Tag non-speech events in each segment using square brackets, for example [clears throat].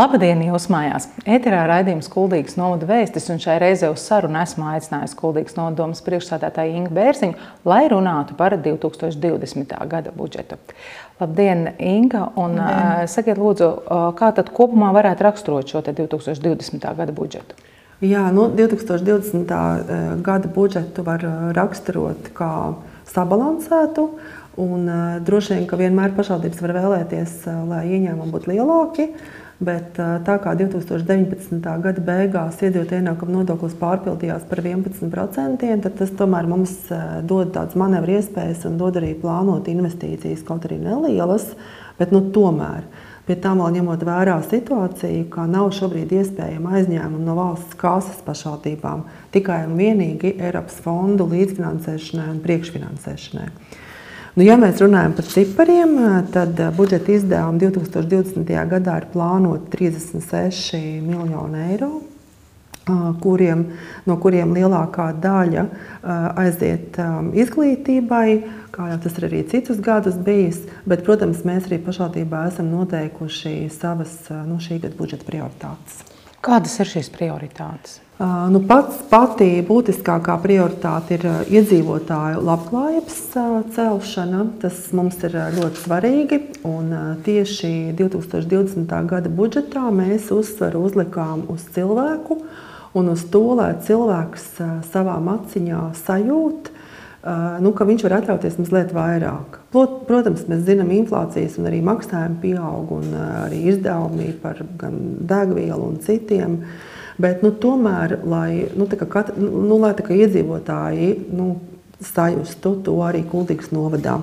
Labdien, jūs mājās! Eterā raidījums Kuldīgas novada vēstis, un šai reizē uz sarunu esmu aicinājusi Kuldīgas nodomas priekšsādātāju Ingu Bērziņu, lai runātu par 2020. gada budžetu. Labdien, Inga! Un, uh, sakiet, lūdzu, kā tad kopumā varētu raksturot šo 2020. gada budžetu? Jā, nu, 2020. gada budžetu var raksturot kā sabalansētu. Un, droši vien, ka vienmēr pašvaldības var vēlēties, lai ieņēmumi būtu lielāki. Uh, Bet tā kā 2019. gada beigās iedzīvotāju ienākuma nodoklis pārpildījās par 11%, tad tas tomēr mums dod tādas manevru iespējas un dod arī plānot investīcijas, kaut arī nelielas, bet nu, tomēr. Pie tam vēl ņemot vērā situāciju, ka nav šobrīd iespējama aizņēmuma no valsts kases pašvaldībām tikai un vienīgi Eiropas fondu līdzfinansēšanai un priekšfinansēšanai. Nu, ja mēs runājam par cipariem, tad budžeta izdevumi 2020. gadā ir plānoti 36 miljoni eiro. Kuriem, no kuriem lielākā daļa aiziet izglītībai, kā jau tas ir arī citus gadus bijis. Bet, protams, mēs arī pašvaldībā esam noteikuši savas nu, šī gada budžeta prioritātes. Kādas ir šīs prioritātes? Nu, pats pati būtiskākā prioritāte ir iedzīvotāju labklājības celšana. Tas mums ir ļoti svarīgi. Un tieši 2020. gada budžetā mēs uzsveru uzlikām uz cilvēku un uz to, lai cilvēks savā maciņā sajūta, nu, ka viņš var atļauties mazliet vairāk. Protams, mēs zinām, inflācijas un arī maksājumi pieaug, un arī izdevumi par gan degvielu un citiem. Bet nu, tomēr, lai, nu, katra, nu, lai iedzīvotāji nu, sajustu to arī Kultūras novadā.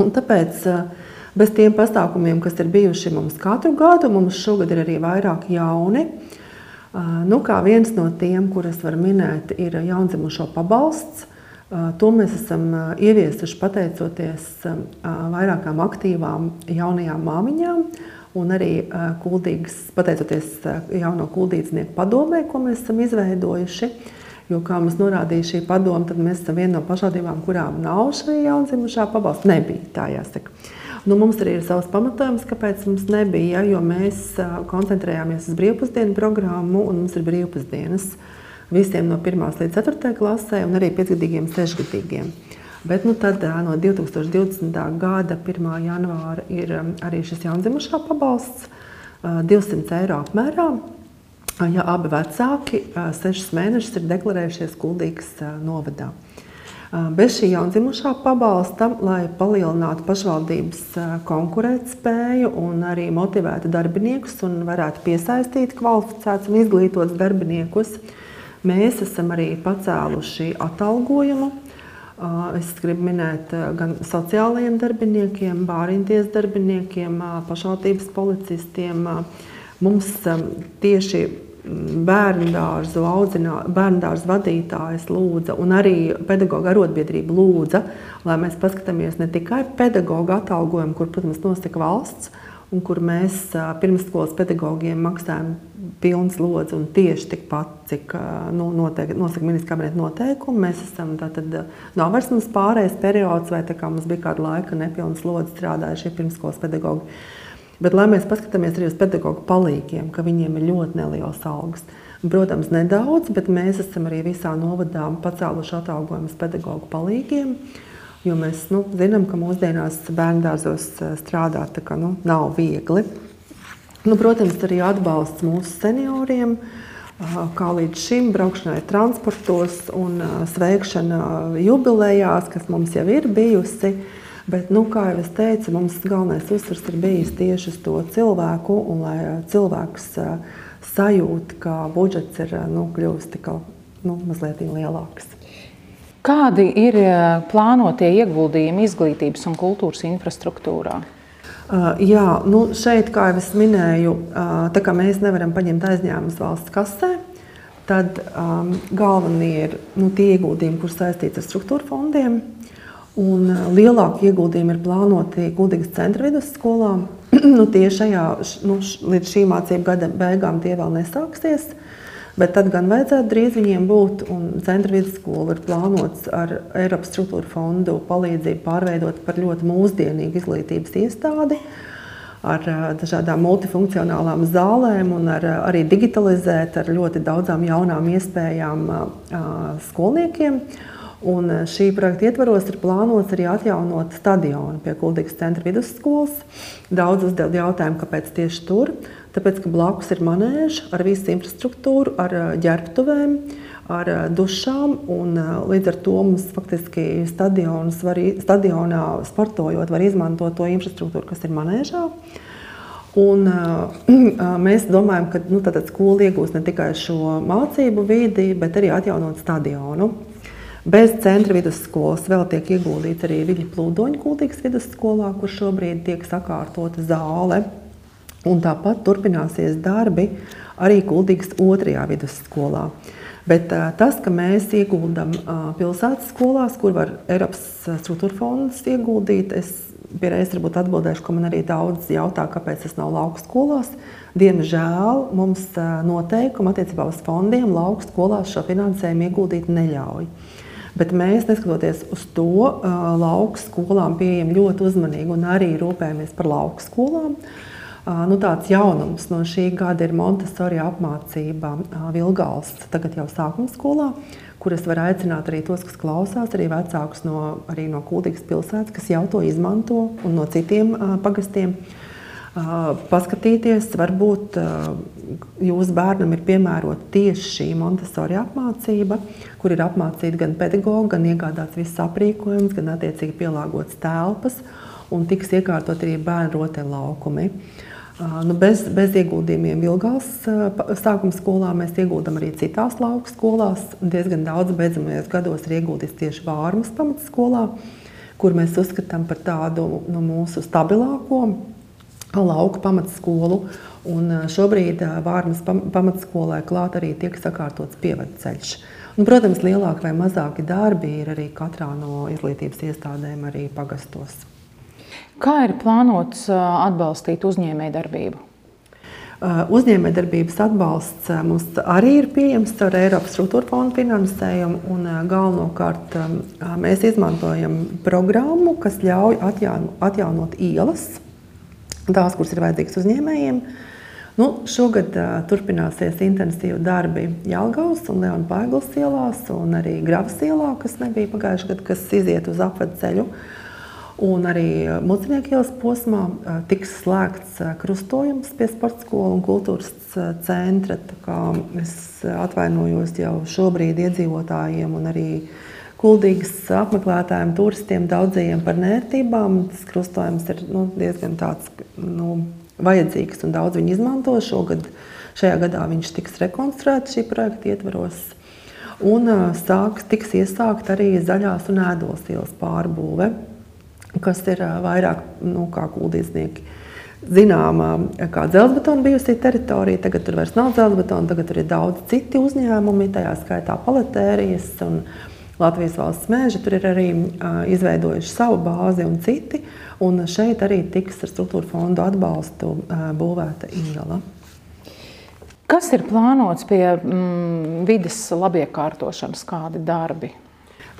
Un tāpēc eh, bez tiem pasākumiem, kas ir bijuši mums katru gadu, mums šogad ir arī vairāk jauni. Eh, nu, kā viens no tiem, kurus var minēt, ir jaundzimušo pabalsts. To mēs esam ieviesuši pateicoties vairākām aktīvām jaunajām māmiņām Un arī kuldīgas, pateicoties jauno kuldīdznieku padomē, ko mēs esam izveidojuši. Jo, kā mums norādīja šī padoma, tad mēs esam viena no pašvaldībām, kurām nav šī jaundzimušā pabalsta. Nebija tā jāsaka. Nu, mums arī ir savs pamatojums, kāpēc mums nebija, jo mēs koncentrējāmies uz brīvpusdienu programmu un mums ir brīvpusdienas visiem no 1 līdz 4 klasē un arī 5-gadīgiem, 6-gadīgiem. Bet nu, tad no 2020. gada 1. janvāra ir arī šis jaundzimušā pabalsts 200 eiro apmērā. Ja abi vecāki sešus mēnešus ir deklarējušies Kuldīgas novadā. Bez šī jaundzimušā pabalsta, lai palielinātu pašvaldības konkurētspēju un arī motivētu darbiniekus un varētu piesaistīt kvalificētus un izglītotus darbiniekus, mēs esam arī pacēluši atalgojumu Es gribu minēt gan sociālajiem darbiniekiem, bāriņties darbiniekiem, pašvaldības policistiem. Mums tieši bērnu dārzu, audzinā, bērnu dārzu vadītājs lūdza, un arī pedagoģa arotbiedrība lūdza, lai mēs paskatāmies ne tikai pedagoģa atalgojumu, kur, protams, nosaka valsts, un kur mēs pirmsskolas pedagogiem maksājam pilns lodzi un tieši tikpat, cik nu, noteik, nosaka ministra kabineta noteikumi. Mēs esam tātad, nav vairs mums pārējais periods, vai tā kā mums bija kāda laika nepilns lodzi strādājušie pirmsskolas pedagogi. Bet, lai mēs paskatāmies arī uz pedagoģu palīgiem, ka viņiem ir ļoti neliels algas. Protams, nedaudz, bet mēs esam arī visā novadā pacēluši atalgojumus pedagoģu palīgiem. Jo mēs nu, zinām, ka mūsdienās bērnu dārzos strādāt kā, nu, nav viegli. Nu, protams, arī atbalsts mūsu senioriem, kā līdz šim braukšanai transportos un sveikšana jubilejās, kas mums jau ir bijusi. Bet, nu, kā jau es teicu, mums galvenais uzsvars ir bijis tieši uz to cilvēku, un lai cilvēks sajūt, ka budžets ir nu, kļuvis tik nu, mazliet lielāks. Kādi ir eh, plānotie ieguldījumi izglītības un kultūras infrastruktūrā? Uh, jā, nu šeit, kā jau es minēju, uh, tā kā mēs nevaram paņemt aizņēmumus valsts kasē, tad um, galvenie ir nu, tie ieguldījumi, kurus saistīti ar struktūra fondiem. Un uh, lielākie ieguldījumi ir plānoti Gudrīgas centra vidusskolā. [clears throat] nu, tie šajā, nu, līdz šī mācību gada beigām tie vēl nesāksies. Uh, Bet tad gan vajadzētu drīz viņiem būt, un centra vidusskola ir plānots ar Eiropas struktūra fondu palīdzību pārveidot par ļoti mūsdienīgu izglītības iestādi. ar dažādām multifunkcionālām zālēm un ar, arī digitalizēt ar ļoti daudzām jaunām iespējām skolniekiem. Un šī projekta ietvaros ir plānots arī atjaunot stadionu pie Kuldīgas centra vidusskolas. Daudz uzdev jautājumu, kāpēc tieši tur. Tāpēc, ka blakus ir manēža ar visu infrastruktūru, ar ģērbtuvēm, ar dušām. Un, līdz ar to mums faktiski var, stadionā sportojot, var izmantot to infrastruktūru, kas ir manēžā. Un, uh, [clears throat] mēs domājam, ka nu, skola iegūs ne tikai šo mācību vidi, bet arī atjaunot stadionu. Bez centra vidusskolas vēl tiek ieguldīts arī Viļņu plūdoņu kultūras vidusskolā, kur šobrīd tiek sakārtota zāle. Un tāpat turpināsies darbi arī Kuldīgas otrajā vidusskolā. Bet uh, tas, ka mēs ieguldam uh, pilsētas skolās, kur var Eiropas struktūra fondus ieguldīt, es pierreiz varbūt atbildēšu, ka man arī daudz jautā, kāpēc tas nav lauku skolās. Diemžēl mums uh, noteikumi attiecībā uz fondiem lauku skolās šo finansējumu ieguldīt neļauj. Bet mēs, neskatoties uz to, lauku skolām pieejam ļoti uzmanīgi un arī rūpējamies par lauku skolām. Nu, tāds jaunums no šī gada ir Montesori apmācība Vilgāls, tagad jau sākuma skolā, kur es varu aicināt arī tos, kas klausās, arī vecākus no, arī no Kultūras pilsētas, kas jau to izmanto, un no citiem pagastiem. Paskatīties, varbūt jūsu bērnam ir piemērota tieši šī Montesori apmācība, kur ir apmācīti gan pedagogi, gan iegādāts viss aprīkojums, gan attiecīgi pielāgotas telpas un tiks iekārtot arī bērnu rotaļlaukumi. Nu, bez, bez ieguldījumiem Vilgās sākuma skolā mēs ieguldam arī citās lauku skolās. Diezgan daudz beidzamajos gados ir ieguldīts tieši Vārmas pamatskolā, kur mēs uzskatām par tādu no nu, mūsu stabilāko lauku pamatskolu. Un šobrīd Vārnas pamatskolē klāt arī tiek sakārtots pievadceļš. Un, protams, lielāki vai mazāki darbi ir arī katrā no izglītības iestādēm, arī pagastos. Kā ir plānots atbalstīt uzņēmējdarbību? Uzņēmējdarbības atbalsts mums arī ir pieejams caur Eiropas struktūra fondu finansējumu. Galvenokārt mēs izmantojam programmu, kas ļauj atjaunot ielas, tās, kuras ir vajadzīgas uzņēmējiem. Nu, šogad uh, turpināsies intensīvi darbi Jālgaus un Leona Pāglas ielās, un arī Gravas ielā, kas nebija pagājušajā gadā, kas iziet uz apvedu ceļu. Un arī Mūzinieku ielas posmā uh, tiks slēgts uh, krustojums pie sporta skolas un kultūras centra. Es atvainojos jau šobrīd iedzīvotājiem un arī kuldīgas apmeklētājiem, turistiem, daudzajiem par nērtībām. Tas krustojums ir nu, diezgan tāds. Nu, vajadzīgs un daudz viņu izmanto. Šogad, šajā gadā viņš tiks rekonstruēts šī projekta ietvaros. Un sāks, tiks iesākt arī zaļās un ēdos ielas pārbūve, kas ir vairāk nu, kā kuldīznieki. Zināmā, kā dzelzbetona bijusī teritorija, tagad tur vairs nav dzelzbetona, tagad tur ir daudz citi uzņēmumi, tajā skaitā paletērijas un Latvijas valsts mēži. Tur ir arī izveidojuši savu bāzi un citi. Un šeit arī tiks ar struktūra fondu atbalstu būvēta iela. Kas ir plānots pie mm, vidas labiekārtošanas, kādi darbi?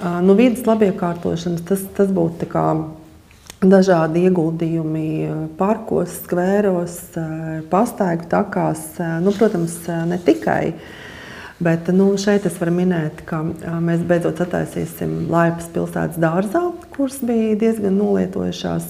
Nu, vidas labiekārtošanas tas, tas būtu dažādi ieguldījumi parkos, skvēros, pastaigu takās. Nu, protams, ne tikai Bet nu, šeit es varu minēt, ka mēs beidzot attaisīsim laipas pilsētas dārzā, kuras bija diezgan nolietojušās.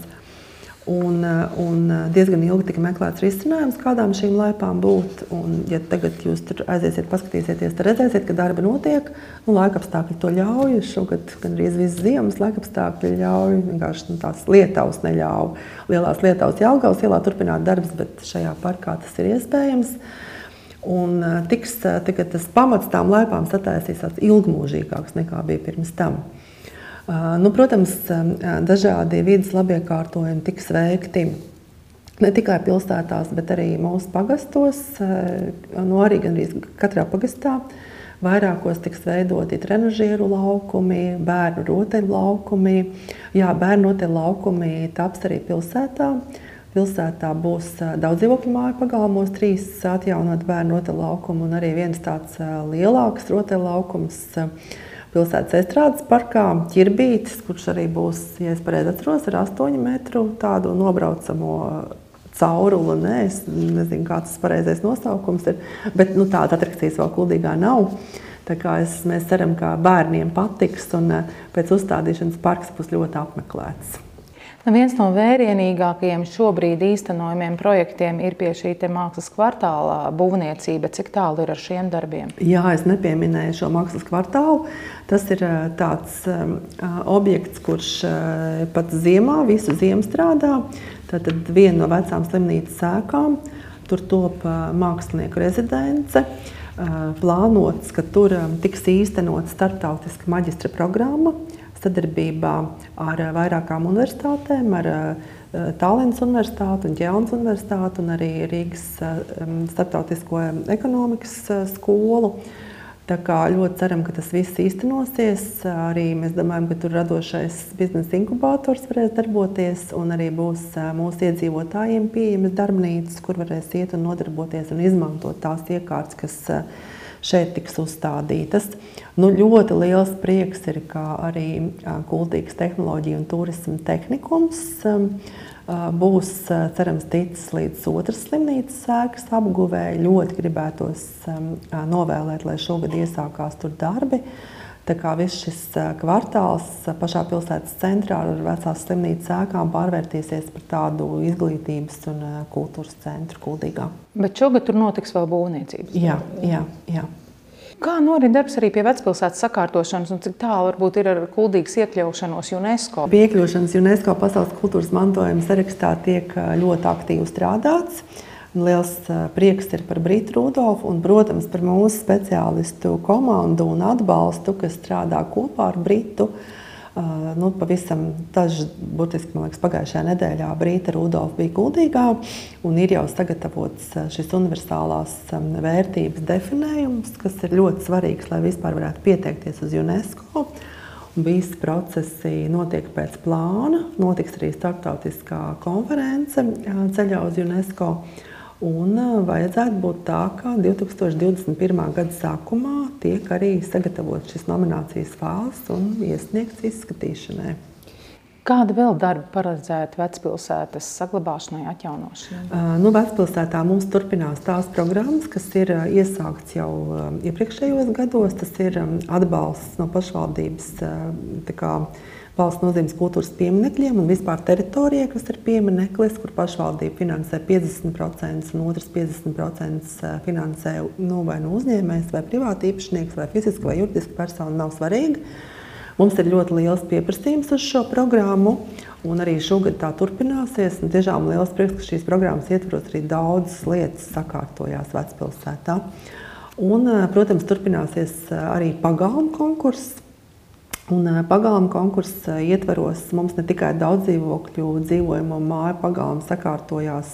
Un, un diezgan ilgi tika meklēts risinājums, kādām šīm laipām būt. Un, ja tagad jūs tur aiziesiet, paskatīsieties, tad redzēsiet, ka darba notiek. Nu, laikapstākļi to ļauj. Šogad gan arī visas ziemas laikapstākļi ļauj. Vienkārši nu, tās lietaus neļauj. Lielās lietaus Jālgaus ielā turpināt darbs, bet šajā parkā tas ir iespējams. Un tiks, tagad tas pamats tām laipām sataisīs ilgmūžīgāks nekā bija pirms tam. Nu, protams, dažādi vidas labiekārtojumi tiks veikti ne tikai pilsētās, bet arī mūsu pagastos. Nu, arī gandrīz katrā pagastā vairākos tiks veidoti trenižieru laukumi, bērnu rotaļu laukumi. Jā, bērnu rotaļu laukumi taps arī pilsētā. Pilsētā būs daudz dzīvokļu māju pagalmos, trīs atjaunot bērnu rotaļlaukumu un arī viens tāds lielāks rotaļlaukums pilsētas estrādes parkā, ķirbītis, kurš arī būs, ja es pareizi atceros, ar 8 metru tādu nobraucamo caurula. Nē, es nezinu, kāds tas pareizais nosaukums ir, bet nu, tāda atrakcijas vēl kuldīgā nav. Es, mēs ceram, ka bērniem patiks un pēc uzstādīšanas parks būs ļoti apmeklēts. Viens no vērienīgākajiem šobrīd īstenojumiem projektiem ir pie šī mākslas kvartāla būvniecība. Cik tālu ir ar šiem darbiem? Jā, es nepieminēju šo mākslas kvartālu. Tas ir tāds um, objekts, kurš uh, pat ziemā visu ziemu strādā. Tad viena no vecām slimnīcas sēkām. Tur top mākslinieku rezidence. Plānots, ka tur tiks īstenot starptautiska maģistra programma sadarbībā ar vairākām universitātēm, ar Tallinas Universitāti un Ķelnas Universitāti un arī Rīgas Startautisko ekonomikas skolu. Tā kā ļoti ceram, ka tas viss īstenosies. Arī mēs domājam, ka tur radošais biznesa inkubators varēs darboties, un arī būs mūsu iedzīvotājiem pieejamas darbnīcas, kur varēs iet un nodarboties un izmantot tās iekārtas, kas šeit tiks uzstādītas. Nu, ļoti liels prieks ir, ka arī Kultūras tehnoloģija un turisma tehnikums būs cerams ticis līdz otras slimnīcas sēkas apguvēji. Ļoti gribētos novēlēt, lai šogad iesākās tur darbi. Tā kā viss šis kvartāls pašā pilsētas centrā ar vecās slimnīcas ēkām pārvērtīsies par tādu izglītības un kultūras centru Kuldīgā. Bet šogad tur notiks vēl būvniecības? Jā, jā, jā. Kā norit darbs arī pie vecpilsētas sakārtošanas un cik tālu varbūt ir ar kuldīgas iekļaušanos UNESCO? Pie iekļaušanas UNESCO pasaules kultūras mantojuma sarakstā tiek ļoti aktīvi strādāts. Liels prieks ir par Brītu Rudolfu un, protams, par mūsu speciālistu komandu un atbalstu, kas strādā kopā ar Britu. Nu, pavisam daži, burtiski, man liekas, pagājušajā nedēļā Brīta Rudolfa bija Kuldīgā un ir jau sagatavots šis universālās vērtības definējums, kas ir ļoti svarīgs, lai vispār varētu pieteikties uz UNESCO. Visi procesi notiek pēc plāna. Notiks arī starptautiskā konference ceļā uz UNESCO. Un vajadzētu būt tā, ka 2021. gada sākumā tiek arī sagatavots šis nominācijas fāzes un iesniegts izskatīšanai. Kāda vēl darba paredzēta vecpilsētas saglabāšanai, atjaunošanai? Uh, nu, vecpilsētā mums turpinās tās programmas, kas ir iesāktas jau iepriekšējos gados. Tas ir atbalsts no pašvaldības. Kā, valsts nozīmes kultūras pieminekļiem un vispār teritorijai, kas ir piemineklis, kur pašvaldība finansē 50% un otrs 50% finansē nu, vai nu uzņēmējs, vai privāti īpašnieks, vai fiziski vai juridiski persona. Nav svarīgi. Mums ir ļoti liels pieprasījums uz šo programmu, un arī šogad tā turpināsies. Tiešām liels prieks, ka šīs programmas ietvaros arī daudzas lietas sakārtojās vecpilsētā. Un, protams, turpināsies arī pagalmu konkurss. Un pagalma konkursa ietvaros mums ne tikai daudz dzīvokļu, dzīvojamo māju pagalma sakārtojās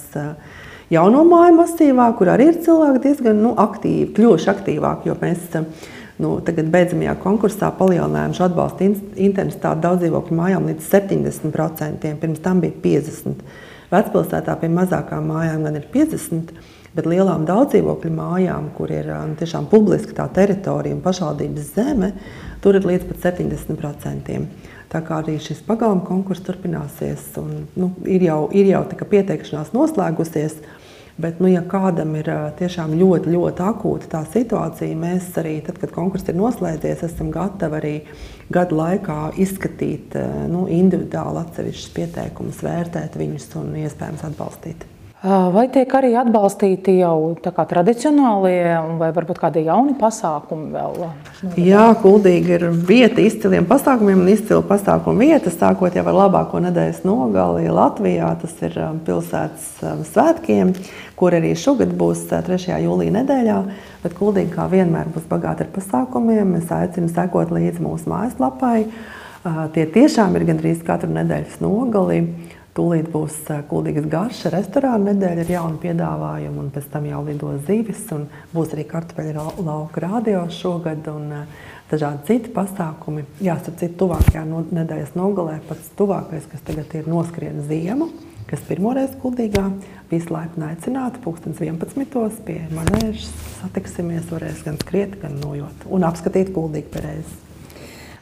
jauno māju masīvā, kur arī ir cilvēki diezgan nu, aktīvi, kļuvuši aktīvāki, jo mēs nu, tagad beidzamajā konkursā palielinājām šo atbalstu intensitāti daudz dzīvokļu mājām līdz 70%, pirms tam bija 50%. Vecpilsētā pie mazākām mājām gan ir 50%, bet lielām daudzdzīvokļu mājām, kur ir tiešām publiska tā teritorija un pašvaldības zeme, Tur ir līdz pat 70%. Tā kā arī šis pagalma konkurss turpināsies, un, nu, ir jau, ir jau pieteikšanās noslēgusies. Bet, nu, ja kādam ir tiešām ļoti, ļoti akūta tā situācija, mēs arī, tad, kad konkurss ir noslēdzies, esam gatavi arī gadu laikā izskatīt nu, individuāli atsevišķus pieteikumus, vērtēt viņus un iespējams atbalstīt. Vai tiek arī atbalstīti jau tradicionālie, vai varbūt kādi jauni pasākumi vēl? Jā, Kuldīga ir vieta izciliem pasākumiem un izcila pasākumu vieta, sākot jau ar labāko nedēļas nogali Latvijā. Tas ir pilsētas svētkiem, kur arī šogad būs 3. jūlija nedēļā. Bet Kuldīga kā vienmēr būs bagāta ar pasākumiem. Es aicinu sekot līdzi mūsu mājaslapai. Tie tiešām ir gandrīz katru nedēļas nogali. Tūlīt būs kuldīgas garša restorāna nedēļa ar jaunu piedāvājumu, un pēc tam jau lido zivis, būs arī kartupeļu lauka rādio šogad, un dažādi citi pasākumi. Jā, starp citu, tuvākajā no, nedēļas nogalē pats tuvākais, kas tagad ir noskrien ziemu, kas pirmoreiz kuldīgā, visu laipni aicināti, pulkstens 11. pie manēžas satiksimies, varēs gan skriet, gan nojot un apskatīt kuldīgi pareizi.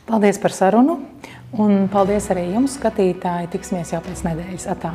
Paldies par sarunu! Un paldies arī jums, skatītāji! Tiksimies jau pēc nedēļas. Atā!